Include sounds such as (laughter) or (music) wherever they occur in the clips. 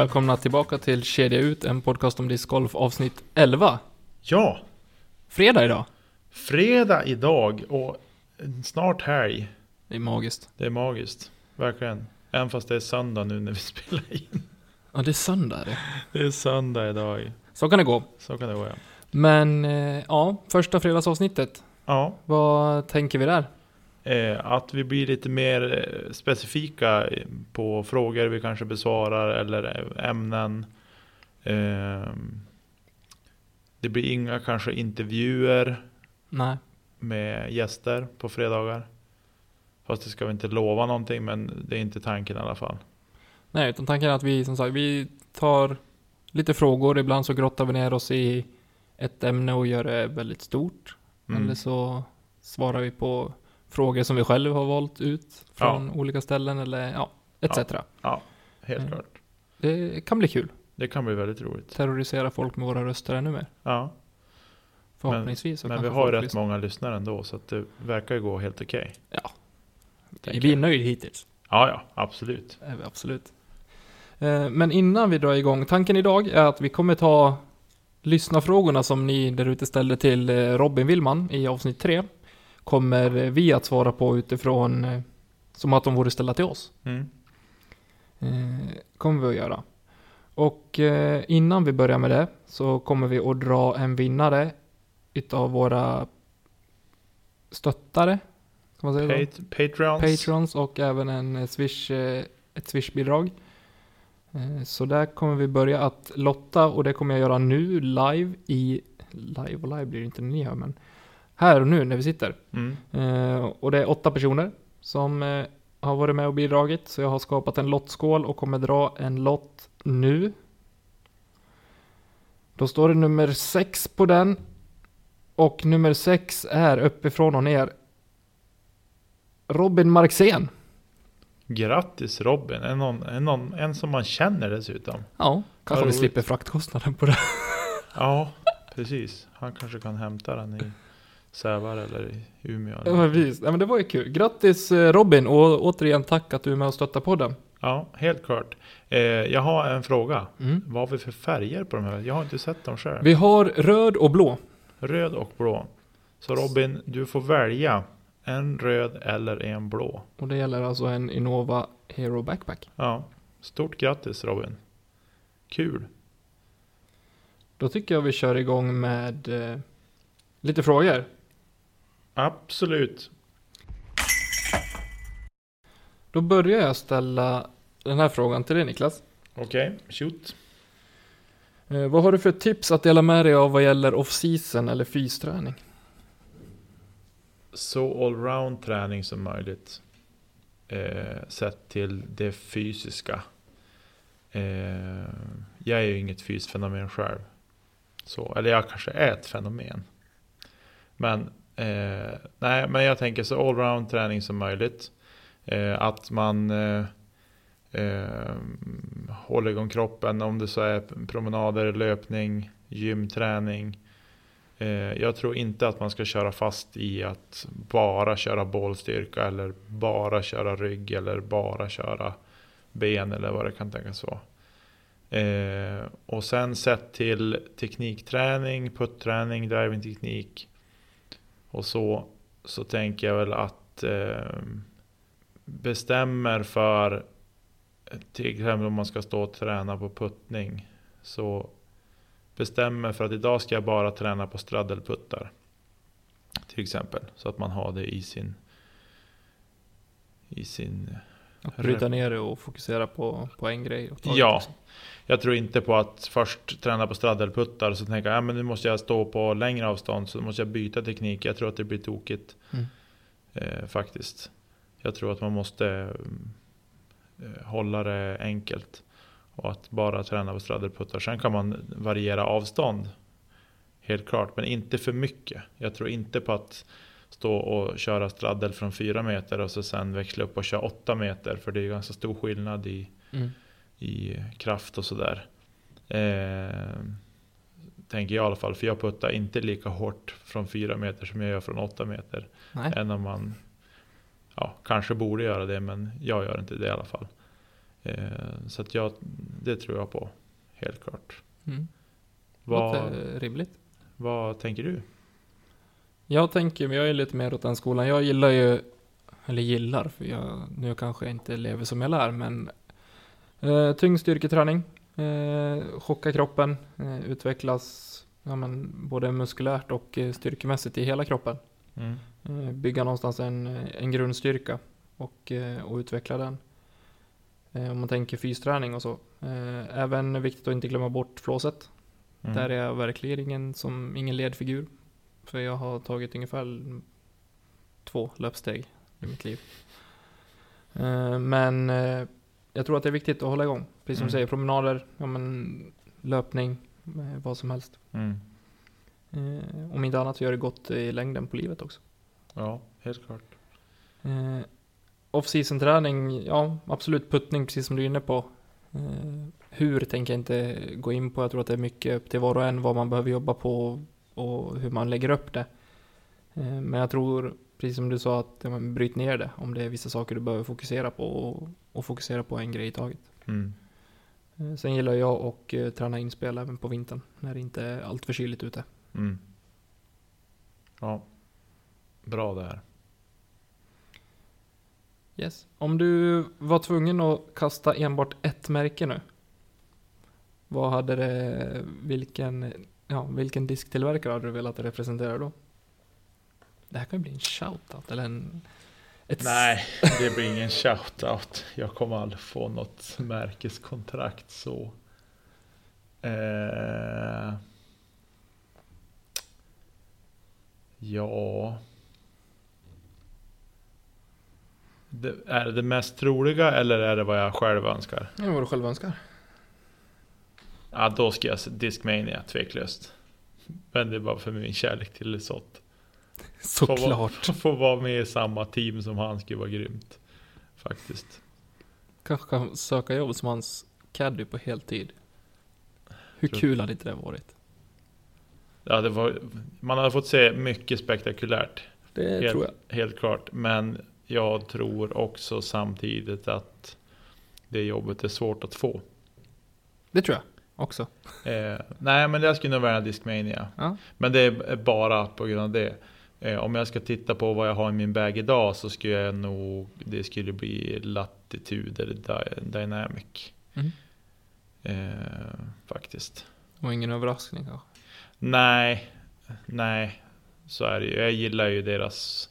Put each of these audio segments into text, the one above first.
Välkomna tillbaka till Kedja Ut, en podcast om discgolf avsnitt 11. Ja, Fredag idag. fredag idag och snart helg. Det är magiskt. Det är magiskt, verkligen. Även fast det är söndag nu när vi (laughs) spelar in. Ja, det är söndag det. Det är söndag idag. Så kan det gå. Så kan det vara. Men eh, ja, första fredagsavsnittet. Ja, Vad tänker vi där? Eh, att vi blir lite mer eh, specifika på frågor vi kanske besvarar eller eh, ämnen. Det blir inga kanske intervjuer Nej. med gäster på fredagar. Fast det ska vi inte lova någonting men det är inte tanken i alla fall. Nej, utan tanken är att vi som sagt, vi tar lite frågor. Ibland så grottar vi ner oss i ett ämne och gör det väldigt stort. Mm. Eller så svarar vi på frågor som vi själv har valt ut från olika ställen eller ja, etc. Ja, helt Mm. klart. Det kan bli kul. Det kan bli väldigt roligt. Terrorisera folk med våra röster ännu mer. Ja, Förhoppningsvis. så men vi har rätt lyssnar. många lyssnare ändå så att det verkar ju gå helt okej. tänker Vi är nöjda hittills. Ja, ja, absolut. absolut. Eh, Men innan vi drar igång, tanken idag är att vi kommer ta lyssnarfrågorna som ni där ute ställde till eh, Robin Willman i avsnitt 3. Kommer vi att svara på utifrån eh, som att de vore ställda till oss. Mm. Eh, kommer vi att göra. Och eh, innan vi börjar med det så kommer vi att dra en vinnare utav våra stöttare. Kan man säga? Pat- Patreons. Patrons och även en Swish, ett Swish-bidrag. Så där kommer vi börja att lotta och det kommer jag göra nu live i... Live och live blir det inte när ni hör men... Här och nu när vi sitter. Mm. Eh, Och det är åtta personer som eh, har varit med och bidragit. Så jag har skapat en lottskål och kommer dra en lott nu. Då står det nummer sex på den. Och nummer sex är uppifrån och ner. Robin Marxén. Grattis Robin, en, någon, en, någon, en som man känner dessutom. Ja, kanske vi slipper fraktkostnaden på det. Ja, precis. Han kanske kan hämta den i Sävar eller Umeå. Ja, men visst. Ja, men det var ju kul. Grattis eh, Robin och återigen tack att du är med och stöttar podden. Ja, helt klart. Eh, jag har en fråga. Mm. Vad har vi för färger på de här? Jag har inte sett dem själv. Vi har röd och blå. Röd och blå. Så Robin, du får välja en röd eller en blå. Och det gäller alltså en Innova Hero Backpack. Ja, stort grattis Robin. Kul. Då tycker jag vi kör igång med eh, lite frågor. Absolut. Då börjar jag ställa den här frågan till dig Niklas. Okej, shoot. Eh, vad har du för tips att dela med dig av vad gäller off-season eller fysträning? Så allround träning som möjligt. Eh, sett till det fysiska. Eh, jag är ju inget fysfenomen själv. Så, eller jag kanske är ett fenomen. Men, eh, nej, men jag tänker så allround träning som möjligt. Eh, att man eh, eh, håller igång kroppen om det så är promenader, löpning, gymträning. Eh, jag tror inte att man ska köra fast i att bara köra bålstyrka eller bara köra rygg eller bara köra ben eller vad det kan tänkas vara. Eh, och sen sett till teknikträning, putträning, drivingteknik och så, så tänker jag väl att eh, bestämmer för till exempel om man ska stå och träna på puttning så bestämmer för att idag ska jag bara träna på straddelputtar. Till exempel. Så att man har det i sin i sin att bryta ner det och fokusera på, på en grej. Ja. liksom. Jag tror inte på att först träna på straddleputtar och så tänka att men nu måste jag stå på längre avstånd så måste jag byta teknik. Jag tror att det blir tokigt. Mm. Eh, faktiskt. Jag tror att man måste eh, hålla det enkelt. Och att bara träna på straddleputtar. Sen kan man variera avstånd. Helt klart, men inte för mycket. Jag tror inte på att stå och köra straddel från 4 meter och så sen växla upp och köra 8 meter. För det är ganska stor skillnad i Mm. i kraft och sådär. Eh, tänker jag i alla fall, för jag puttar inte lika hårt från 4 meter som jag gör från 8 meter. Nej. Än om man ja, kanske borde göra det, men jag gör inte det i alla fall. Eh, så att jag det tror jag på. Helt klart. Mm. Vad, Låter rimligt. vad tänker du? Jag tänker, men jag är lite mer åt den skolan. Jag gillar ju, eller gillar, för jag, nu kanske jag inte lever som jag lär, men eh, tyngd styrketräning, eh, chocka kroppen, eh, utvecklas ja, men, både muskulärt och eh, styrkemässigt i hela kroppen. Mm. Eh, bygga någonstans en, en grundstyrka och, eh, och utveckla den. Eh, om man tänker fysträning och så. Eh, även viktigt att inte glömma bort flåset. Mm. Där är jag verkligen ingen, som, ingen ledfigur. För jag har tagit ungefär två löpsteg i mitt liv. Eh, Men eh, jag tror att det är viktigt att hålla igång. Precis som Mm. du säger, promenader, ja, men, löpning, eh, vad som helst. Mm. Om inte annat så gör det gott i längden på livet också. Ja, helt klart. Off-season träning, ja absolut puttning precis som du är inne på. Hur tänker jag inte gå in på. Jag tror att det är mycket upp till var och en vad man behöver jobba på och hur man lägger upp det. Eh, men jag tror, precis som du sa, att ja, bryt ner det. Om det är vissa saker du behöver fokusera på och, och fokusera på en grej i taget. Mm. Eh, sen gillar jag att eh, träna inspel även på vintern när det inte är allt för kyligt ute. Mm. Ja, bra där. Yes. Om du var tvungen att kasta enbart ett märke nu. Vad hade det, vilken, ja, vilken disktillverkare hade du velat representera då? Det här kan ju bli en shoutout eller en... Ett Nej, det blir ingen shoutout. Jag kommer aldrig få något märkeskontrakt så. Eh, ja. Det, är det det mest troliga eller är det vad jag själv önskar? Ja, vad du själv önskar. Ja, då ska jag säga Discmania, tveklöst. Men det är bara för min kärlek till Lesott. Såklart. Få vara med i samma team som han skulle vara grymt. Faktiskt. Kanske kan söka jobb som hans caddy på heltid. Hur Tror- kul hade inte det varit? Ja, det var, man hade fått se mycket spektakulärt. Det Helt- tror jag. Helt klart. Men jag tror också samtidigt att det jobbet är svårt att få. Det tror jag också. Eh, nej, men jag skulle nog välja Discmania. Ja. Men det är bara på grund av det. Eh, om jag ska titta på vad jag har i min bag idag så skulle jag nog, det skulle bli Latitude eller Dy- Dynamic. Mm. Eh, faktiskt. Och ingen överraskning kanske. Nej, nej, så är det ju. Jag gillar ju deras,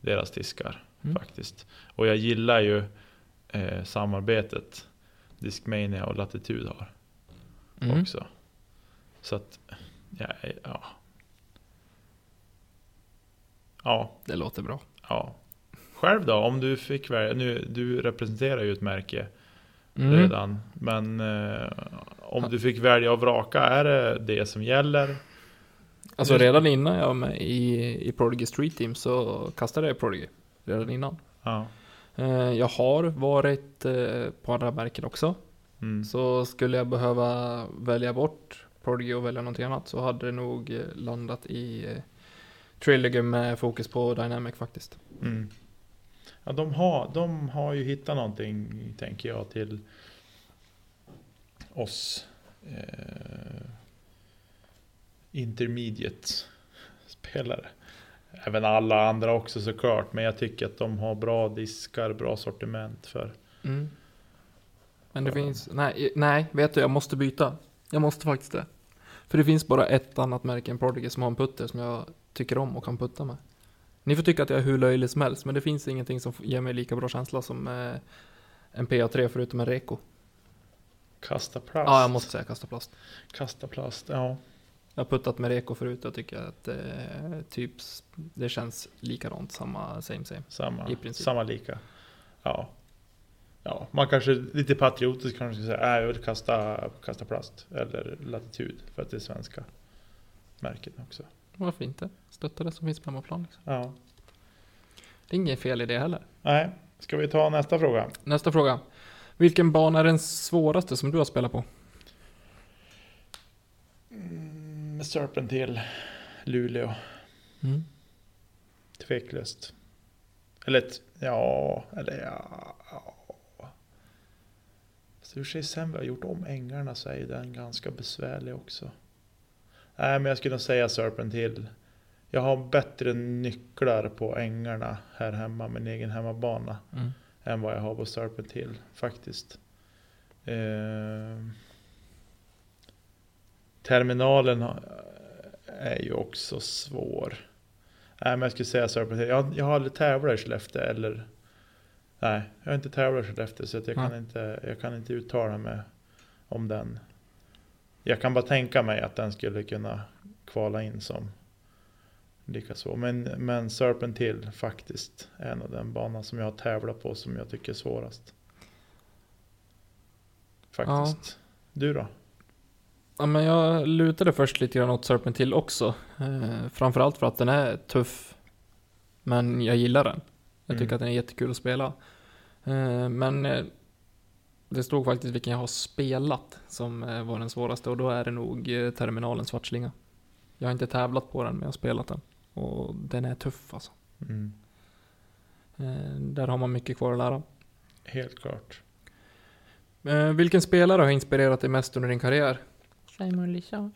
deras diskar Mm. faktiskt. Och jag gillar ju eh, samarbetet Discmania och Latitude har Mm. också. Så att, ja, ja. Ja, Det låter bra. ja. Själv då, om du fick välja, nu, du representerar ju ett märke Mm. redan. Men eh, om du fick välja och vraka, är det det som gäller? Alltså redan innan jag var med i, i Prodigy Street Team så kastade jag Prodigy. Redan innan. Ja. Eh, jag har varit eh, på andra märken också. Mm. Så skulle jag behöva välja bort Prodigy och välja någonting annat så hade det nog eh, landat i eh, Trilliger med fokus på Dynamic faktiskt. Mm. Ja, de har, de har ju hittat någonting, tänker jag, till oss eh, intermediate spelare. Även alla andra också såklart, men jag tycker att de har bra diskar, bra sortiment för. Mm. Men det finns, nej, nej, vet du, jag måste byta. Jag måste faktiskt det. För det finns bara ett annat märke än Prodigy som har en putter som jag tycker om och kan putta med. Ni får tycka att jag är hur löjlig som helst, men det finns ingenting som ger mig lika bra känsla som eh, en PA3 förutom en Reko. Kasta plast. Ja, jag måste säga kasta plast. Kasta plast, ja. Jag har puttat med Reko förut och jag tycker att eh, typ, det känns likadant, samma, same same. Samma, I princip. samma lika. Ja. Ja, man kanske lite patriotiskt kanske ska säga, äh, jag vill kasta, kasta plast. Eller latitud, för att det är svenska märken också. Varför inte? Stötta det som finns på hemmaplan. Liksom. Ja. Det är inget fel i det heller. Nej, ska vi ta nästa fråga? Nästa fråga. Vilken bana är den svåraste som du har spelat på? Mm, Serpent till Luleå, Mm. Fast i och för sig sen vi har gjort om ängarna så är ju den ganska besvärlig också. Nej men jag skulle nog säga Serpent Hill. Jag har bättre nycklar på ängarna här hemma, min egen hemmabana. Mm. än vad jag har på Serpent Hill faktiskt. Eh, terminalen är ju också svår. Nej men jag skulle säga Serpent Hill. Jag, jag har aldrig tävlat i Skellefteå eller Nej, jag har inte tävlat i Skellefteå så jag, kan inte, jag kan inte uttala mig om den. Jag kan bara tänka mig att den skulle kunna kvala in som likaså. Men, men Serpent Hill faktiskt är en av den banan som jag har tävlat på som jag tycker är svårast. Faktiskt. Du då? Ja, men jag lutade först lite grann åt Serpent Hill också. Eh, framförallt för att den är tuff. Men jag gillar den. Jag tycker Mm. att den är jättekul att spela. Eh, men eh, det stod faktiskt vilken jag har spelat som eh, var den svåraste och då är det nog Terminalen Svartslinga. Jag har inte tävlat på den men jag har spelat den. Och den är tuff alltså. Mm. Där har man mycket kvar att lära. Helt klart. Vilken spelare har inspirerat dig mest under din karriär? Simon Lisa.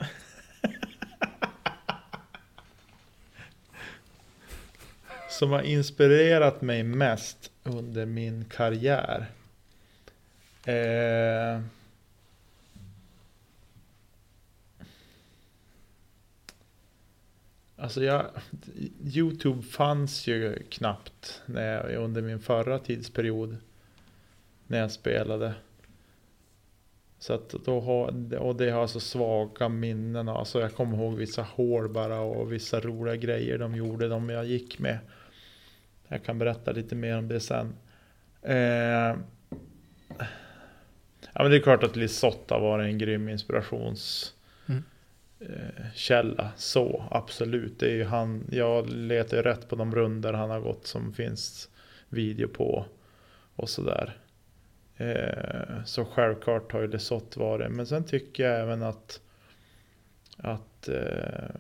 Som har inspirerat mig mest under min karriär. Eh, Alltså jag, Youtube fanns ju knappt när jag, under min förra tidsperiod. När jag spelade. Så att då har, och det har så svaga minnen. Alltså jag kommer ihåg vissa hål bara och vissa roliga grejer de gjorde, de jag gick med. Jag kan berätta lite mer om det sen. Eh, ja men det är klart att Lisotte har varit en grym inspirations Mm. eh. Så absolut. Det är ju han, jag letar ju rätt på de runder han har gått som finns video på. Och sådär. Eh, så självklart har ju Lesoth varit. Men sen tycker jag även att att eh,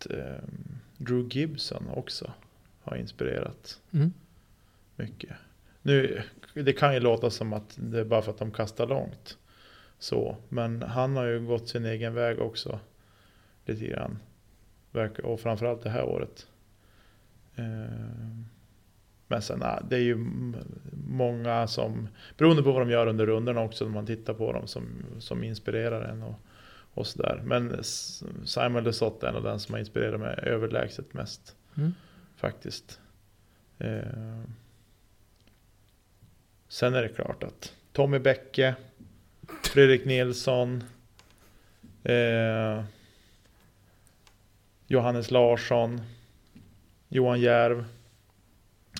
att eh, Drew Gibson också har inspirerat Mm. mycket. Nu, det kan ju låta som att det är bara för att de kastar långt. Så, men han har ju gått sin egen väg också. Lite grann. Och framförallt det här året. Eh, Men sen, det är ju många som, beroende på vad de gör under rundorna också, när man tittar på dem, som, som inspirerar en och, och sådär. Men Simon Lesoth är en av den som har inspirerat mig överlägset mest, Mm. faktiskt. Eh, Sen är det klart att Tommy Bäcke, Fredrik Nilsson, eh, Johannes Larsson, Johan Järv.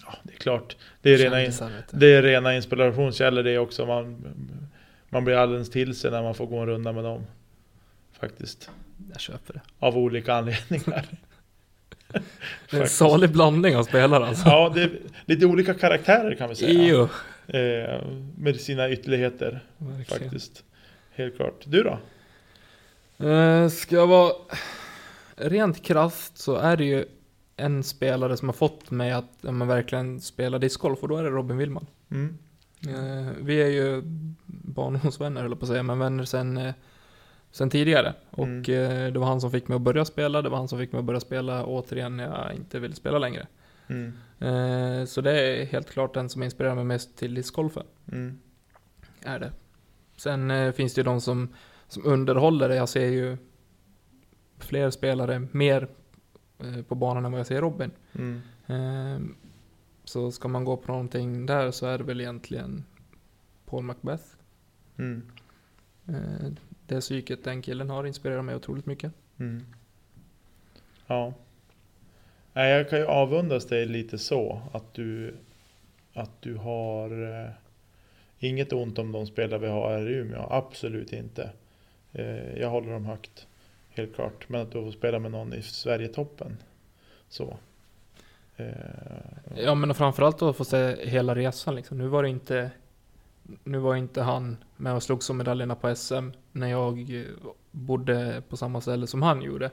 Ja, det är klart. Det är, rena, Kändisar, du. det är rena inspirationskällor det också. Man, man blir alldeles till sig när man får gå en runda med dem. Faktiskt. Jag köper det. Av olika anledningar. Det är en salig blandning av spelare alltså. Ja, det är lite olika karaktärer kan vi säga. Jo. Eh, med sina ytterligheter. Verkligen. Faktiskt. Helt klart. Du då? Eh, ska jag vara rent krasst så är det ju en spelare som har fått mig att men verkligen spela discgolf och då är det Robin Willman. Mm. Eh, vi är ju barndomsvänner höll jag på att säga, men vänner sen, eh, sen tidigare. Och Mm. eh, det var han som fick mig att börja spela, det var han som fick mig att börja spela återigen när jag inte ville spela längre. Mm. Eh, så det är helt klart den som inspirerar mig mest till discgolfen. Mm. Är det. Sen eh, finns det ju de som, som underhåller det. Jag ser ju fler spelare mer på banan än vad jag ser Robin. Mm. Eh, så ska man gå på någonting där så är det väl egentligen Paul Macbeth. Det psyket den killen har inspirerar mig otroligt mycket. Mm. Ja. Jag kan ju avundas dig lite så att du att du har eh, inget ont om de spelare vi har här i Umeå. Absolut inte. Eh, jag håller dem högt. Helt klart. Men att du får spela med någon i Sverigetoppen. Så. Eh, Ja men framförallt att få se hela resan liksom. Nu var det inte Nu var inte han med och slogs om medaljerna på SM när jag eh, bodde på samma ställe som han gjorde.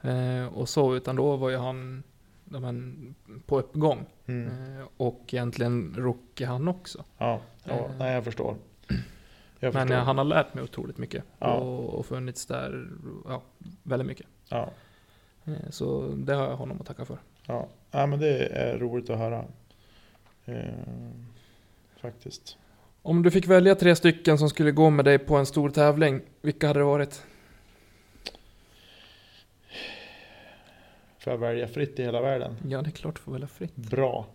Eh, och så, utan då var ju han men, på uppgång. Mm. Eh, och egentligen rookie han också. Ja, ja Eh. nej jag förstår. Jag Men förstår. eh, han har lärt mig otroligt mycket. Ja. Och, och funnits där ja, väldigt mycket. Ja, så det har jag honom att tacka för. ja. ja, men det är roligt att höra. Eh, faktiskt. Om du fick välja tre stycken som skulle gå med dig på en stor tävling, vilka hade det varit? Får jag välja fritt i hela världen? Ja, det är klart du får välja fritt. Bra.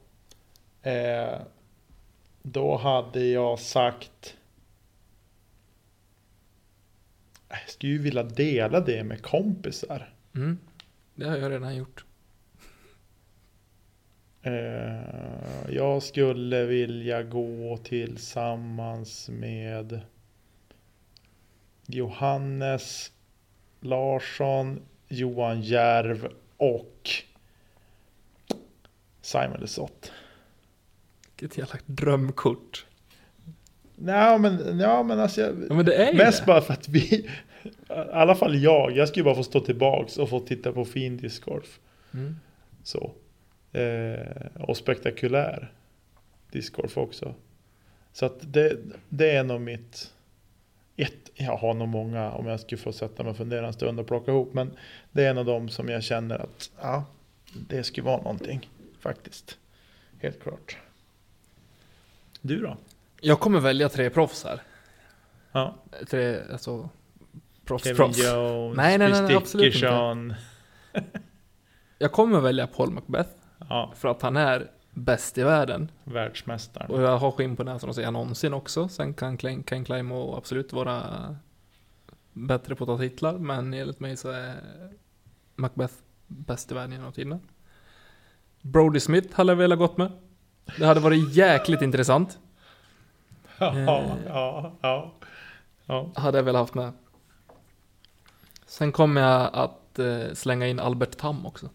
Eh, då hade jag sagt... Jag skulle ju vilja dela det med kompisar. Mm. Det har jag redan gjort. Eh, jag skulle vilja gå tillsammans med Johannes Larsson, Johan Järv och Simon Lesoth. Vilket jävla drömkort. Nej men, ja, men alltså jag, Ja, men det är ju Mest det. bara för att vi, i alla fall jag, jag skulle bara få stå tillbaks och få titta på fin discgolf. Mm. Så. Eh, och spektakulär discgolf också. Så att det, det är nog mitt... Ett, jag har nog många om jag skulle få sätta mig och fundera en stund och plocka ihop. Men det är en av dem som jag känner att ja, det skulle vara någonting faktiskt. Helt klart. Du då? Jag kommer välja tre proffs här. Ja. Tre, alltså, proffs, Kevin proffs. Jones, Nej, nej, nej, Chris absolut inte. Jag kommer välja Paul Macbeth. Ja, För att han är bäst i världen. världsmästaren. Och jag har skinn på näsan att säga någonsin också. Sen kan Klein, kan Kleimo absolut vara bättre på att ta titlar. Men enligt mig så är Macbeth bäst i världen genom tiderna. Brody Smith hade jag velat gått med. Det hade varit jäkligt intressant. Ja, Eh. ja, ja. ja. Hade jag velat haft med. Sen kommer jag att eh, slänga in Albert Tam också.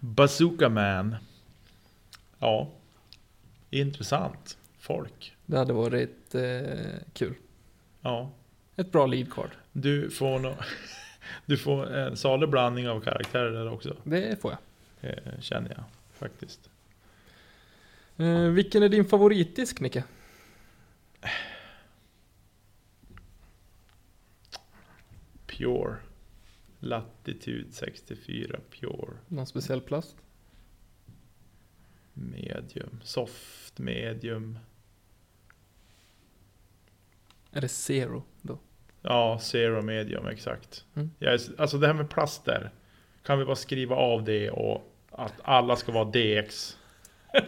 Bazooka Man. Ja. Intressant. Folk. Det hade varit eh, kul. Ja. Ett bra lead card. Du får nog... (laughs) Du får en salig blandning av karaktärer där också. Det får jag. eh, Känner jag faktiskt. Eh, vilken är din favoritdisk Nicke? Pure. Latitude 64 Pure. Någon speciell plast? Medium. Soft medium. Är det Zero då? Ja, zero medium exakt. Mm. Jag är, alltså det här med plaster. Kan vi bara skriva av det och att alla ska vara DX. (laughs)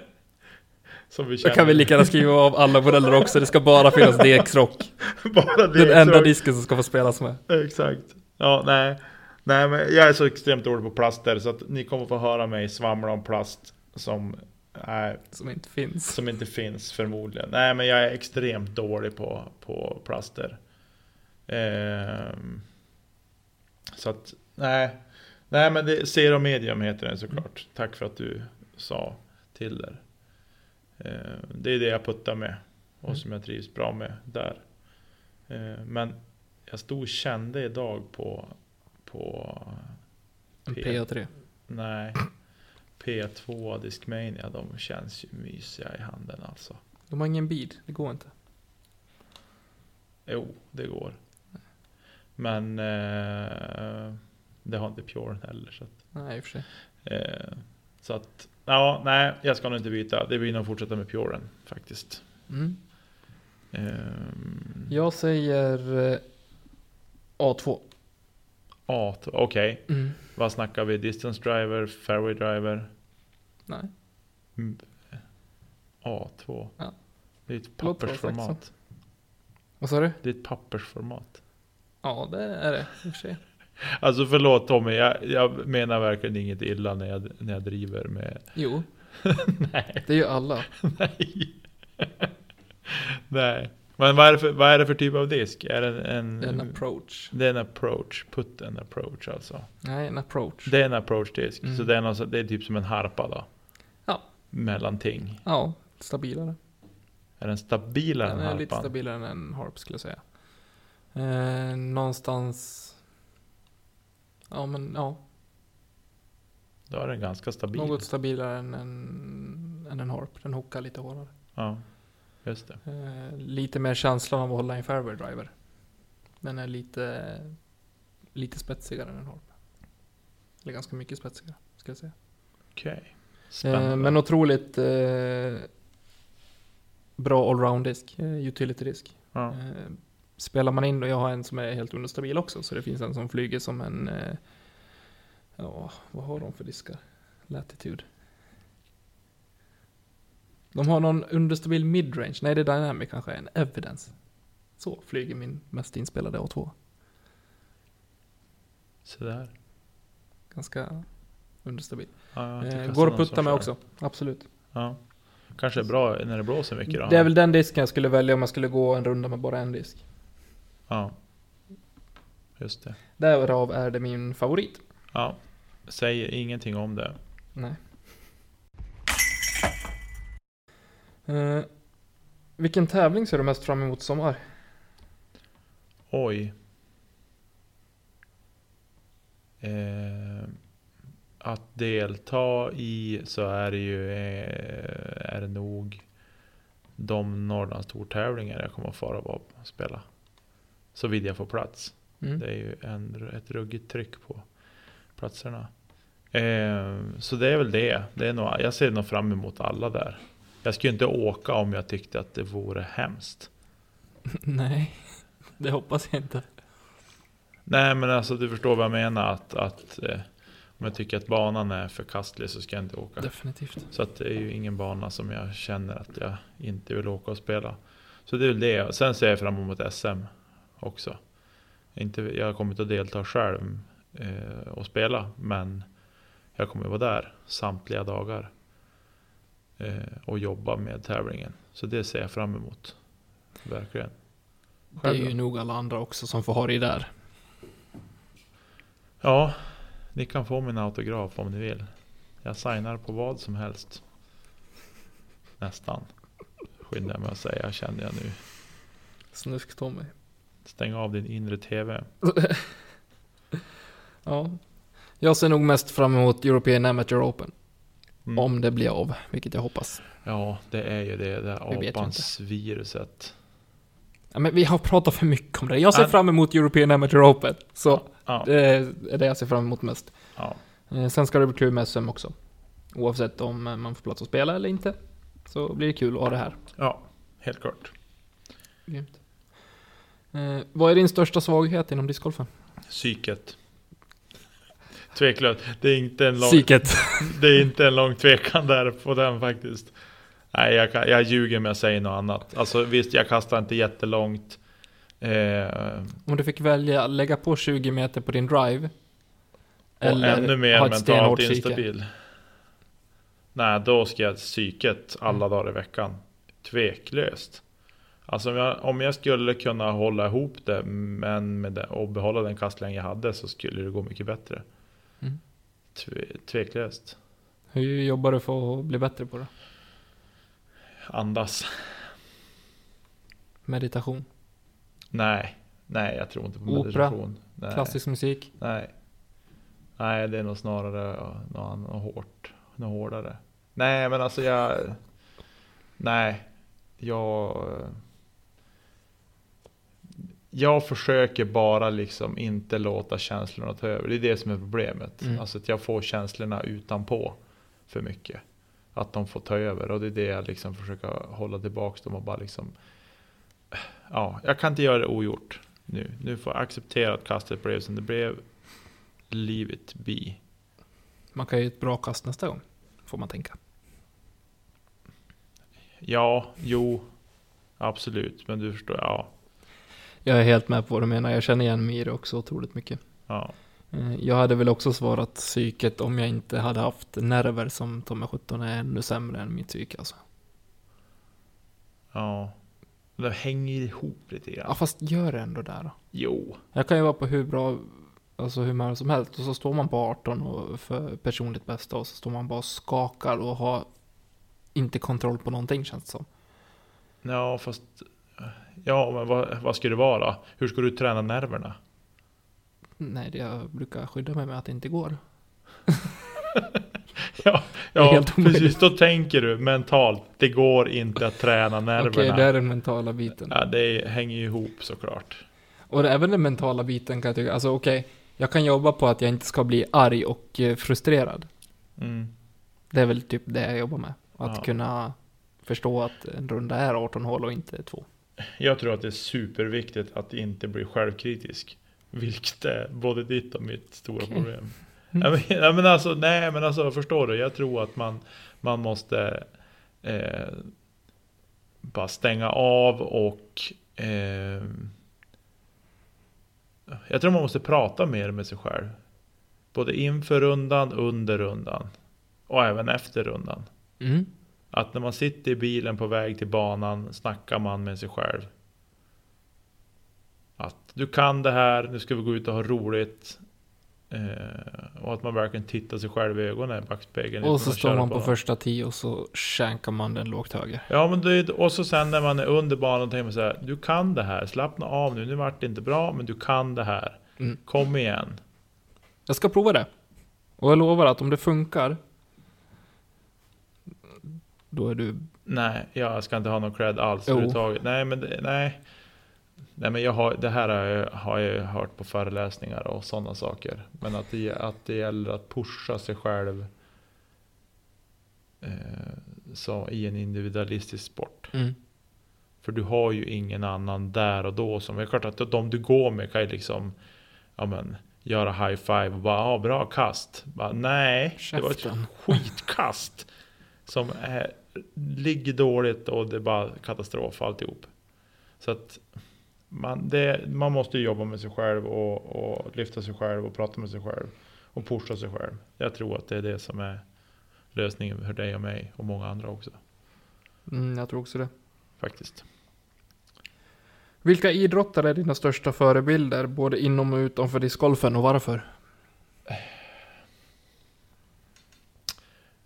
Som vi Då känner. kan vi lika gärna skriva av alla modeller också. Det ska bara finnas DX-rock. (laughs) bara DX. Den enda disken som ska få spelas med. Exakt. Ja, nej. Nej, men jag är så extremt dålig på plaster så att ni kommer få höra mig svamla om plast som, nej, Som inte finns. som inte finns förmodligen. Nej, men jag är extremt dålig på, på plaster. Ehm, så att, nej. Nej, men det, Zero Medium heter den såklart. Tack för att du sa till där. Ehm, det är det jag puttar med och Mm. som jag trivs bra med där. Ehm, men jag stod och kände idag på, på P. PA3. nej, P2 Discmania. De känns ju mysiga i handen alltså. De har ingen bead. Det går inte. Jo, det går. Men eh, det har inte Pure heller. Så att, Nej, i och för sig. eh, så att, ja, nej, jag ska nog inte byta. Det blir nog fortsätta med Puren faktiskt. Mm. Ehm, Jag säger eh, A2. A, okej. Mm. Vad snackar vi? Distance driver, fairway driver? Nej. Mm. A2. Ja. Det är ett pappersformat. Vad sa du? Det är ett pappersformat. Ja, det är det. I och för sig. (laughs) Alltså förlåt Tommy, jag, jag menar verkligen inget illa när jag, när jag driver med... (laughs) Jo, Nej. det är ju alla. (laughs) Nej. Nej. Men vad är, det för, vad är det för typ av disk? Är det en... Det är en approach. Det är en approach. Put en approach alltså. Nej, en approach. Det är en approach-disk. Mm. Så det är, något, det är typ som en harpa då? Ja. Mellanting. Ja, stabilare. Är den stabilare Den än är lite harpan? stabilare än en harp skulle jag säga. Eh, någonstans... Ja, men ja. Då är den ganska stabil. Något stabilare än en, än en Harp. Den hookar lite hårdare. Ja, just det. Eh, lite mer känslan av att hålla en fairway driver. Den är lite, lite spetsigare än en Harp. Eller ganska mycket spetsigare, ska jag säga. Okej. Spännande. Eh, men otroligt eh, bra allround-disk, eh, utility-disk. ja. Eh, spelar man in, och jag har en som är helt understabil också, så det finns en som flyger som en, eh, ja, vad har de för diskar? Latitude. De har någon understabil midrange, nej det är Dynamic kanske, en Evidence. Så flyger min mest inspelade A2. Så där. Ganska understabil. Ja, Eh, går att putta med också, absolut. Ja. Kanske är bra när det blåser mycket då. Det är väl den disken jag skulle välja om jag skulle gå en runda med bara en disk. Ja. Just det. Därav är det min favorit. Ja. Säger ingenting om det. Nej. Eh, vilken tävling ser du mest fram emot sommar? Oj. Eh, att delta i så är det ju eh, är det nog de Norrlands Tour-tävlingar jag kommer att fara på och spela. Så vill jag få plats. Mm. Det är ju en, ett ruggigt tryck på platserna. Eh, så det är väl det. det är nog, jag ser nog fram emot alla där. Jag skulle inte åka om jag tyckte att det vore hemskt. (laughs) Nej, det hoppas jag inte. Nej men alltså du förstår vad jag menar. Att, att eh, om jag tycker att banan är förkastlig så ska jag inte åka. Definitivt. Så att det är ju ingen bana som jag känner att jag inte vill åka och spela. Så det är väl det. Sen ser jag fram emot SM också. Inte, jag kommer inte att delta själv eh, och spela. Men jag kommer vara där samtliga dagar. Eh, och jobba med tävlingen. Så det ser jag fram emot. Verkligen. Det är Själv ju nog alla andra också som får ha det där. Ja, ni kan få min autograf om ni vill. Jag signar på vad som helst. Nästan. Skyndar jag mig att säga, känner jag nu. Snusk-Tommy. Stäng av din inre TV. (laughs) Ja. Jag ser nog mest fram emot European Amateur Open. Mm. Om det blir av, vilket jag hoppas. Ja, det är ju det där apans viruset. Ja, men vi har pratat för mycket om det. Jag ser Ja. fram emot European Amateur Open. Så Ja, det är det jag ser fram emot mest. ja. Eh, Sen ska det bli kul med SM också. Oavsett om eh, man får plats att spela eller inte. Så blir det kul att ha det här. ja helt klart. Grymt. Eh, vad är din största svaghet inom discgolfen? Psyket. Tveklöst. Det är inte en lång, (laughs) det är inte en lång tvekan där på den faktiskt. Nej, jag, jag ljuger med att säga något annat. Alltså visst, jag kastar inte jättelångt. Eh, Om du fick välja, lägga på 20 meter på din drive. Och ännu mer ha ett mentalt stenhårt psyke. instabil. Nej, då ska jag psyket alla dagar i veckan. Tveklöst. Alltså om jag, om jag skulle kunna hålla ihop det men med det, och behålla den kastlängd jag hade så skulle det gå mycket bättre. Tve, tveklöst. Hur jobbar du för att bli bättre på det? Andas. Meditation, Nej, nej jag tror inte på Opera. meditation. Nej. klassisk musik. Nej. Nej, det är nog snarare något, något hårt. Något hårdare. Nej, men alltså jag... Nej. Jag... Jag försöker bara liksom inte låta känslorna ta över. Det är det som är problemet. Mm. Alltså att jag får känslorna utanpå för mycket. Att de får ta över och det är det jag liksom försöker hålla tillbaks dem och bara liksom... Ja, jag kan inte göra det ogjort nu. Nu får jag acceptera att kastet blev som det blev. Leave it be. Man kan ju ett bra kast nästa gång. Får man tänka. Ja, jo, absolut. Men du förstår, ja. Jag är helt med på vad du menar. Jag känner igen mig i det också otroligt mycket. ja. Eh, Jag hade väl också svarat psyket om jag inte hade haft nerver som Tommy 17 är ännu sämre än mitt psyke alltså. Ja. Det hänger ihop lite grann. Ja fast gör det ändå där då. Jo. Jag kan ju vara på hur bra alltså humör som helst och så står man på 18 och för personligt bästa och så står man bara och skakar och har inte kontroll på någonting känns det som. Ja, fast... Ja, men vad, vad ska det vara? Hur ska du träna nerverna? Nej, jag brukar skydda mig med att det inte går. (laughs) Ja, ja precis. Då tänker du mentalt. Det går inte att träna (laughs) nerverna. Okej, det är den mentala biten. Ja, det hänger ju ihop såklart. Och även den mentala biten kan jag tycka, alltså okej, jag kan jobba på att jag inte ska bli arg och eh, frustrerad. Mm. Det är väl typ det jag jobbar med. Att Ja. kunna förstå att en runda är 18 hål och inte två. Jag tror att det är superviktigt att inte bli självkritisk. Vilket är både ditt och mitt stora Okej. problem. Mm. Men alltså, nej men alltså förstår du? Jag tror att man, man måste eh, bara stänga av och eh, Jag tror man måste prata mer med sig själv. Både inför rundan, under rundan och även efter rundan. Mm. Att när man sitter i bilen på väg till banan snackar man med sig själv. Att du kan det här, nu ska vi gå ut och ha roligt. Eh, och att man verkligen tittar sig själv i ögonen i backspegeln. Och så står man på bara. första tio och så shankar man den lågt höger. Ja men det, och så sen när man är under banan tänker man så här. Du kan det här, slappna av nu. Nu vart det inte bra men du kan det här. Mm. Kom igen. Jag ska prova det. Och jag lovar att om det funkar, då är du... Nej, jag ska inte ha någon cred alls överhuvudtaget. Nej men det, nej. Nej men jag har, det här har jag, har jag hört på föreläsningar och sådana saker. Men att det, att det gäller att pusha sig själv. Eh, så i en individualistisk sport. Mm. För du har ju ingen annan där och då. Som, det är klart att de du går med kan ju liksom ja, men, göra high five och bara ah, bra kast. Bara, nej, det var ett Käften. skitkast. Som är, ligger dåligt och det är bara katastrof alltihop. Så att man, det, man måste ju jobba med sig själv och, och lyfta sig själv och prata med sig själv. Och pusha sig själv. Jag tror att det är det som är lösningen för dig och mig och många andra också. Mm, jag tror också det. Faktiskt. Vilka idrottare är dina största förebilder, både inom och utanför discgolfen och varför?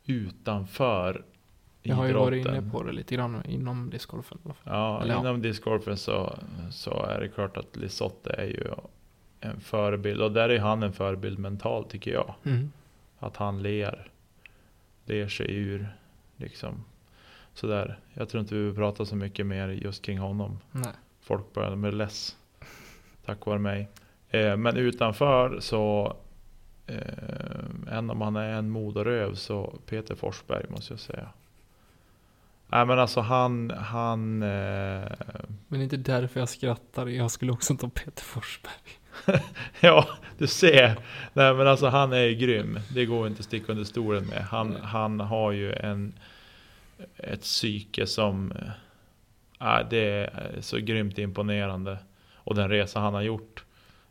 utanför Jag har ju varit inne på det lite grann inom discgolfen. Ja, Eller ja. inom discgolfen så, så är det klart att Lisotte är ju en förebild. Och där är han en förebild mentalt tycker jag. Mm. Att han ler. Ler sig ur. Liksom. Sådär. Jag tror inte vi behöver prata så mycket mer just kring honom. Nej. Folk började med less. Tack vare mig. Eh, men utanför så eh, än om han är en moderöv så Peter Forsberg måste jag säga. Nej men alltså han, han eh, Men inte därför jag skrattar. Jag skulle också ta Peter Forsberg. (laughs) Ja, du ser. Nej men alltså han är ju grym. Det går inte att sticka under stolen med. Han, Nej. han har ju en ett psyke som äh, det är så grymt imponerande. Och den resa han har gjort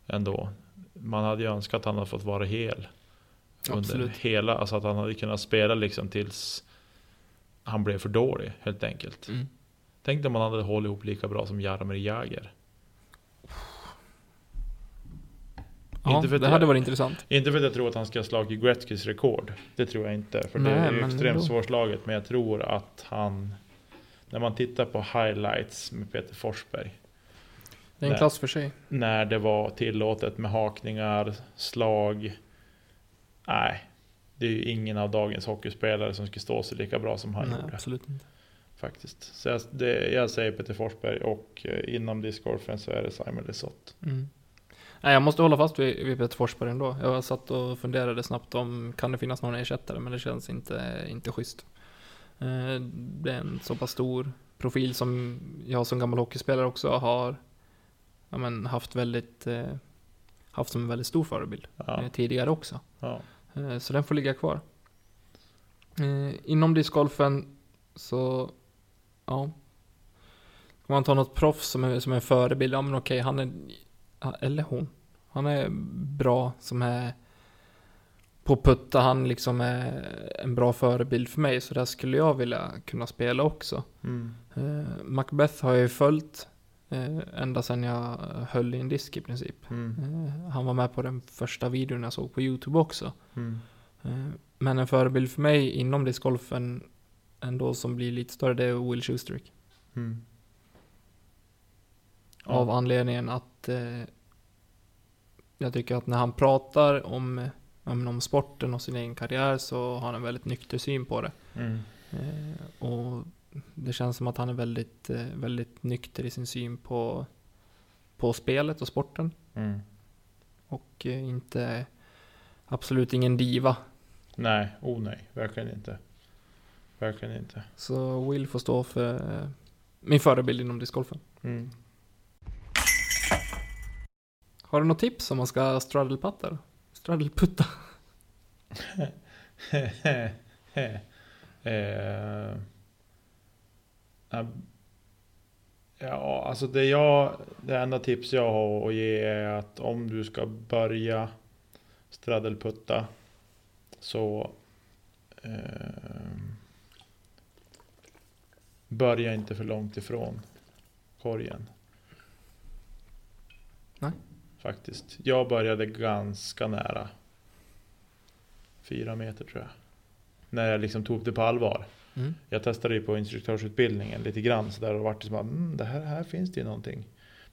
ändå. Man hade ju önskat att han hade fått vara hel. Under Absolut. hela, alltså att han hade kunnat spela liksom tills han blev för dålig helt enkelt. Mm. Tänk om man hade hållit ihop lika bra som Jaromir Jagr. Ja, Inte för att det jag- hade varit intressant. Inte för att jag tror att han ska ha slagit Gretzkys rekord. Det tror jag inte. För det Nej, är ju men extremt svårslaget. Men jag tror att han... När man tittar på highlights med Peter Forsberg. Det är en Nej. klass för sig. När det var tillåtet med hakningar, slag. Nej. Det är ju ingen av dagens hockeyspelare som skulle stå sig lika bra som han Nej, gjorde. absolut inte. Faktiskt. Så jag, det, jag säger Peter Forsberg och eh, inom discgolfen så är det Simon Lisotte. Mm. Nej, jag måste hålla fast vid, vid Peter Forsberg ändå. Jag satt och funderade snabbt om, kan det finnas någon ersättare? Men det känns inte, inte schysst. Eh, Det är en så pass stor profil som jag som gammal hockeyspelare också har ja, men, haft väldigt, eh, haft som en väldigt stor förebild Ja, tidigare också. ja. Eh, Så den får ligga kvar. Eh, Inom discgolfen så, ja. Om man tar något proffs som är, som är en förebild, ja men okej, han är, eller hon. Han är bra som är på putta, han liksom är en bra förebild för mig, så där skulle jag vilja kunna spela också. Mm. Eh, Macbeth har jag ju följt ända sedan jag höll i en disk i princip. Mm. Eh, han var med på den första videon jag såg på YouTube också. Mm. Eh, Men en förebild för mig inom discgolfen ändå som blir lite större, det är Will Schustrick. Mm. Av Ja. anledningen att eh, jag tycker att när han pratar om, eh, om sporten och sin egen karriär så har han en väldigt nykter syn på det. Mm. Eh, och det känns som att han är väldigt, eh, väldigt nykter i sin syn på, på spelet och sporten. Mm. Och eh, inte, absolut ingen diva. Nej, oh nej, verkligen inte. Verkligen inte. Så Will får stå för eh, min förebild inom discgolfen. Mm. Har du något tips om man ska straddlepatta? Straddleputta? (laughs) eh, ja, alltså det jag, det enda tips jag har att ge är att om du ska börja straddleputta så eh, börja inte för långt ifrån korgen. Nej. Faktiskt. Jag började ganska nära. Fyra meter tror jag. När jag liksom tog det på allvar. Mm. Jag testade ju på instruktörsutbildningen lite grann så där och vart det som att mm, det här, här finns det ju någonting.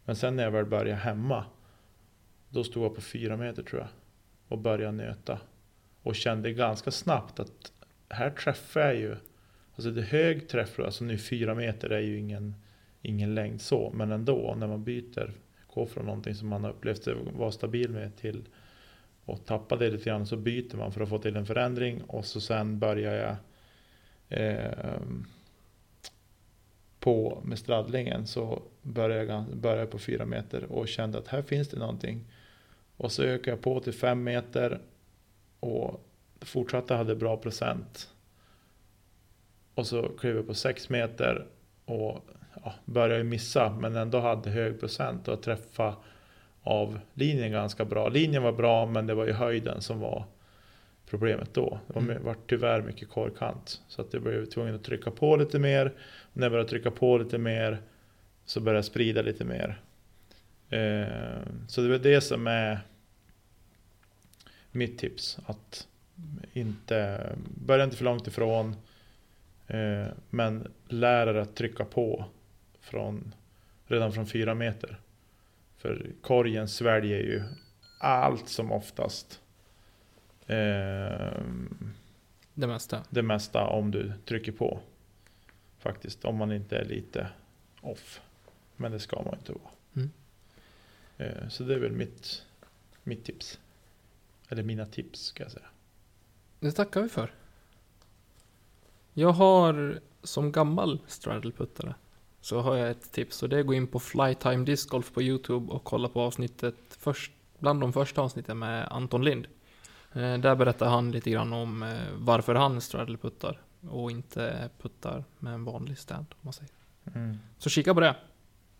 Men sen när jag väl började hemma. Då stod jag på fyra meter tror jag. Och började nöta. Och kände ganska snabbt att här träffar jag ju. Alltså det är hög träff, alltså nu fyra meter är ju ingen, ingen längd så. Men ändå när man byter, går från någonting som man har upplevt vara stabil med till och tappa det lite grann så byter man för att få till en förändring och så sen börjar jag eh, på med straddlingen så började jag, började jag på fyra meter och kände att här finns det någonting. Och så ökade jag på till fem meter och fortsatte hade bra procent. Och så klev jag på sex meter och ja, började missa men ändå hade hög procent och träffa av linjen ganska bra. Linjen var bra men det var ju höjden som var problemet då. Det var, Mm. var tyvärr mycket korkant. Så att jag blev tvungen att trycka på lite mer. Och när jag började trycka på lite mer så började jag sprida lite mer. Eh, så det är väl det som är mitt tips. Att inte börja inte för långt ifrån. Eh, men lär er att trycka på från, redan från fyra meter. För korgen sväljer ju allt som oftast. Eh, Det mesta. det mesta om du trycker på. Faktiskt, om man inte är lite off. Men det ska man inte vara. Mm. Eh, så det är väl mitt, mitt tips. Eller mina tips ska jag säga. Det tackar vi för. Jag har som gammal straddleputtare så har jag ett tips och det är att gå in på Flytime Disc Golf på Youtube och kolla på avsnittet först, bland de första avsnitten med Anton Lind. Eh, där berättar han lite grann om eh, varför han straddleputtar och inte puttar med en vanlig stand om man säger. Så kika på det.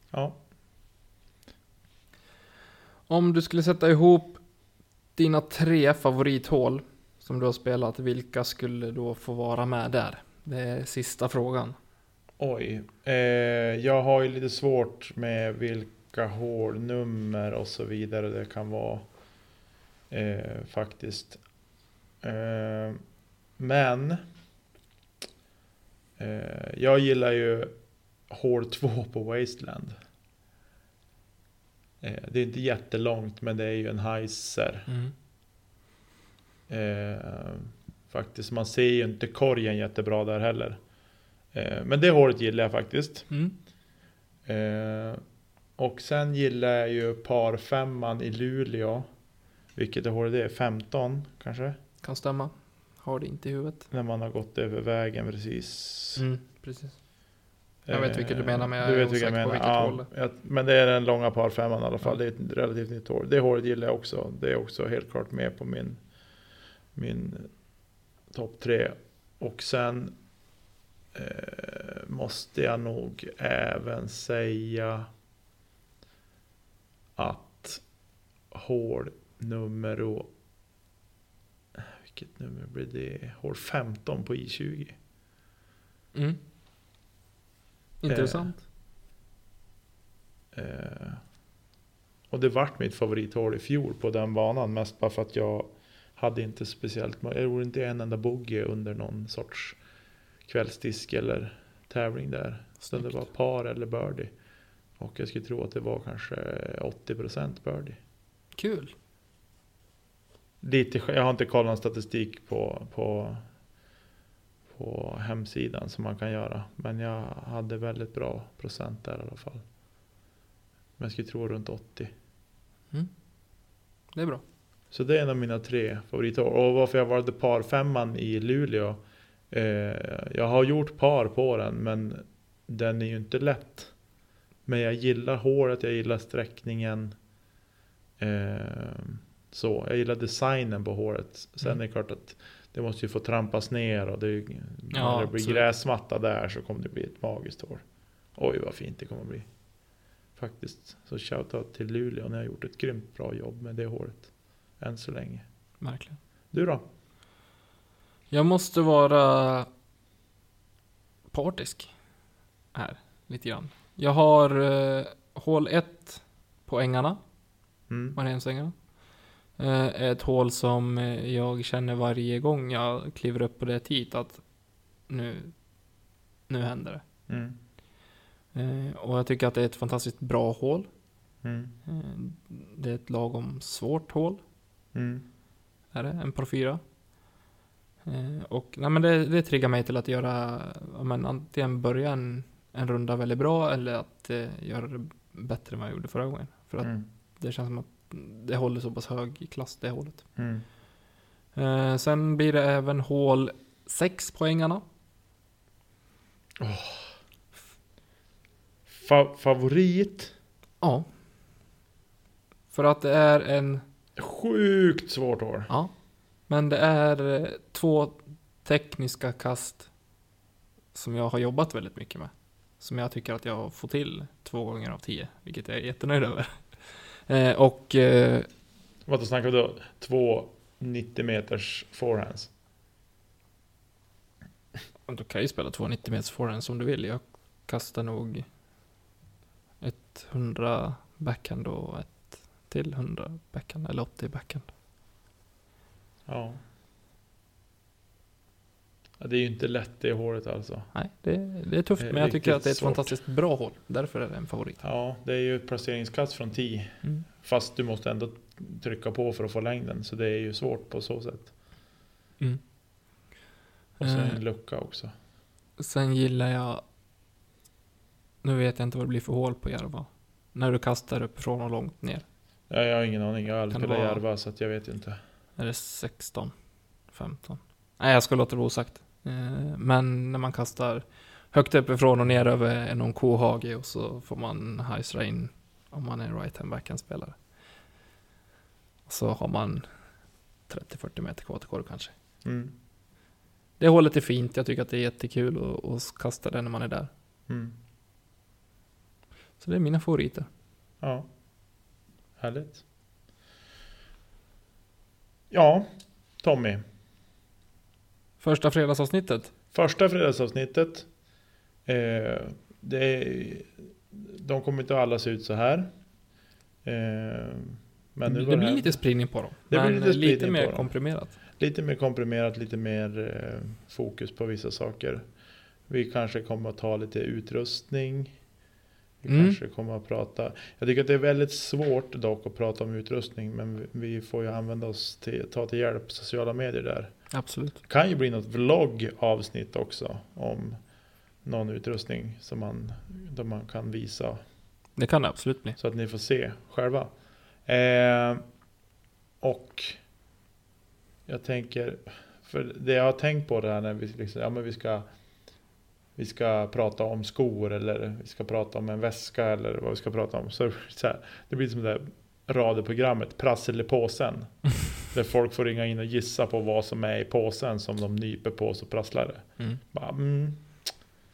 Ja, Om du skulle sätta ihop dina tre favorithål som du har spelat, vilka skulle då få vara med där? Det är sista frågan. oj. Eh, jag har ju lite svårt med vilka hålnummer och så vidare det kan vara. Eh, faktiskt. Eh, men. Eh, jag gillar ju hål 2 på Wasteland. Eh, det är inte jättelångt men det är ju en heiser. Eh, faktiskt, man ser ju inte korgen jättebra där heller. Eh, men det hålet gillar jag faktiskt. Mm. Och sen gillar jag ju par femman i Luleå. Vilket är det? 15 kanske? Kan stämma. Har det inte i huvudet. När man har gått över vägen precis. Mm, precis. Jag vet vilket du menar, men jag du är vet jag osäker på menar. vilket Ja, hål. jag, men det är den långa par femman i alla fall. Ja. Det är ett relativt nytt hål. Det hålet gillar jag också. Det är också helt klart med på min, min topp tre. Och sen eh, måste jag nog även säga att hål nummer vilket nummer blir det? Hål 15 på I20. Mm. Intressant. Eh, och det vart mitt favorithål i fjol på den banan. Mest bara för att jag hade inte speciellt, jag gjorde inte en enda bogey under någon sorts kvällsdisk eller tävling där. Så det var par eller birdie. Och jag skulle tro att det var kanske 80% birdie. Kul. Lite, jag har inte kollat någon statistik på, på, på hemsidan som man kan göra. Men jag hade väldigt bra procent där i alla fall. Men jag skulle tro runt 80. Det är bra. Så det är en av mina tre favorithår. Och varför jag valde par femman i Luleå. Eh, jag har gjort par på den men den är ju inte lätt. Men jag gillar håret, jag gillar sträckningen. Eh, så, jag gillar designen på håret. Sen Mm. är det klart att det måste ju få trampas ner och det, Ja, när det blir absolut. gräsmatta där så kommer det bli ett magiskt hår. Oj vad fint det kommer bli. Faktiskt. Så shoutout till Luleå, ni har gjort ett grymt bra jobb med det håret. Än så länge. Verkligen. Du då? Jag måste vara partisk här, lite grann. Jag har eh, hål 1 på ängarna, Mm. Mariensängarna. Eh, ett hål som eh, jag känner varje gång jag kliver upp på det hit att nu, nu händer det. Mm. Eh, och jag tycker att det är ett fantastiskt bra hål. Mm. Det är ett lagom svårt hål. Mm. är det, en par fyra. Och nej, men det, det triggar mig till att göra, men antingen börja en, en runda väldigt bra eller att eh, göra det bättre än vad jag gjorde förra gången. För att Mm. det känns som att det håller så pass hög klass det hålet. Mm. Eh, sen blir det även hål 6 på ängarna. Fa- favorit? Ja. För att det är en, Sjukt svårt hår. ja. Men det är eh, två tekniska kast som jag har jobbat väldigt mycket med. Som jag tycker att jag har fått till två gånger av tio, vilket jag är jättenöjd över. Eh, och eh, Vad snackar vi då? Två 90 meters forehands. du kan ju spela två 90 meters forehand som du vill. Jag kastar nog ett 100 backhand och ett till 100 backhand, eller 80 backhand. Ja. Ja. Det är ju inte lätt det håret alltså. Nej, det, det är tufft, Det är men jag tycker att det är ett svårt. fantastiskt bra hål. Därför är det en favorit. Ja, det är ju ett placeringskast från 10. Mm. Fast du måste ändå trycka på för att få längden. Så det är ju svårt på så sätt. Mm. Och sen Eh, en lucka också. Sen gillar jag... Nu vet jag inte vad det blir för hål på Järva. När du kastar uppifrån och långt ner. Ja, jag har ingen aning. Jag har aldrig spelat Järva så jag vet inte. Är det 16? 15? Nej, jag ska låta det vara osagt. Eh, Men när man kastar högt uppifrån och ner över någon kohage och så får man hajsra in om man är right hand backhand spelare. Så har man 30-40 meter kvar till korg kanske. Mm. Det hålet är fint, jag tycker att det är jättekul att, kasta det när man är där. Mm. Så det är mina favoriter. Ja. Härligt. Ja, Tommy. Första fredagsavsnittet. Första fredagsavsnittet. Eh, det är, de kommer inte alla se ut så här. Eh, men nu det går blir här- lite spridning på dem. Det blir men lite lite, spridning mer komprimerat. lite mer komprimerat, lite mer eh, fokus på vissa saker. Vi kanske kommer att ta lite utrustning. Vi Mm. kanske kommer att prata. Jag tycker att det är väldigt svårt dock att prata om utrustning. Men vi- vi får ju använda oss till, ta till hjälp sociala medier där. Absolut. Det kan ju bli något vloggavsnitt också. Om någon utrustning som man, där man kan visa. Det kan det absolut bli. Så att ni får se själva. Eh, och jag tänker, för det jag har tänkt på det här när vi, liksom, ja, men vi ska vi ska prata om skor eller vi ska prata om en väska eller vad vi ska prata om. Så, det blir så här, det blir som det där radioprogrammet Prassel i påsen. (laughs) där folk får ringa in och gissa på vad som är i påsen som de nyper på så prasslar det. Mm. Bara, mm,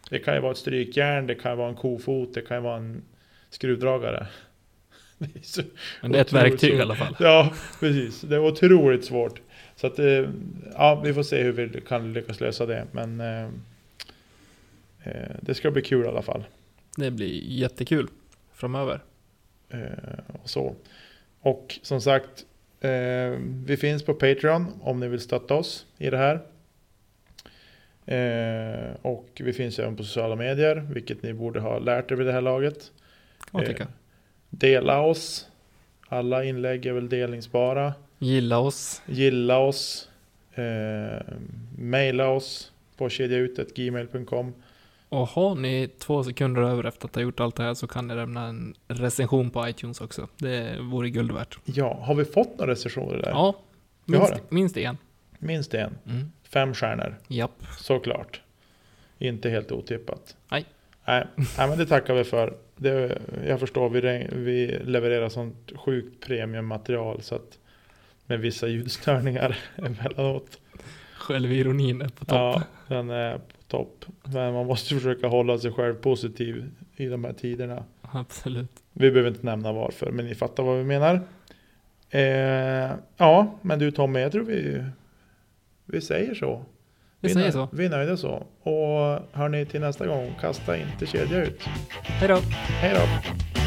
det kan ju vara ett strykjärn, det kan ju vara en kofot, det kan ju vara en skruvdragare. (laughs) Det är Men det är ett verktyg i svårt. alla fall. ja, precis. Det är otroligt svårt. Så att, eh, ja, vi får se hur vi kan lyckas lösa det. Men eh, eh, det ska bli kul i alla fall. Det blir jättekul framöver. Eh, och så. Och som sagt, eh, vi finns på Patreon om ni vill stötta oss i det här. Eh, och vi finns även på sociala medier, vilket ni borde ha lärt er vid det här laget. Eh. Dela oss. Alla inlägg är väl delningsbara. Gilla oss. Gilla oss. Eh, maila oss på kedjautetgmail.com. Och har ni två sekunder över efter att ha gjort allt det här så kan ni lämna en recension på iTunes också. Det vore guld värt. Ja, har vi fått några recensioner där? Ja, minst, minst en. Minst en. Mm. Fem stjärnor, Japp. såklart. Inte helt otippat. Nej. Nej, nej men det tackar vi för. Det, jag förstår, vi, vi levererar sånt sjukt premiummaterial så att med vissa ljudstörningar (laughs) emellanåt. Självironin är på topp. Ja, den är på topp. Men man måste försöka hålla sig själv positiv i de här tiderna. Absolut. Vi behöver inte nämna varför, men ni fattar vad vi menar. Eh, ja, men du Tommy, jag tror vi, vi säger så. Vi är säger så. Vi är nöjda så. Och hörni, till nästa gång, kasta inte kedja ut. Hej då. Hej då!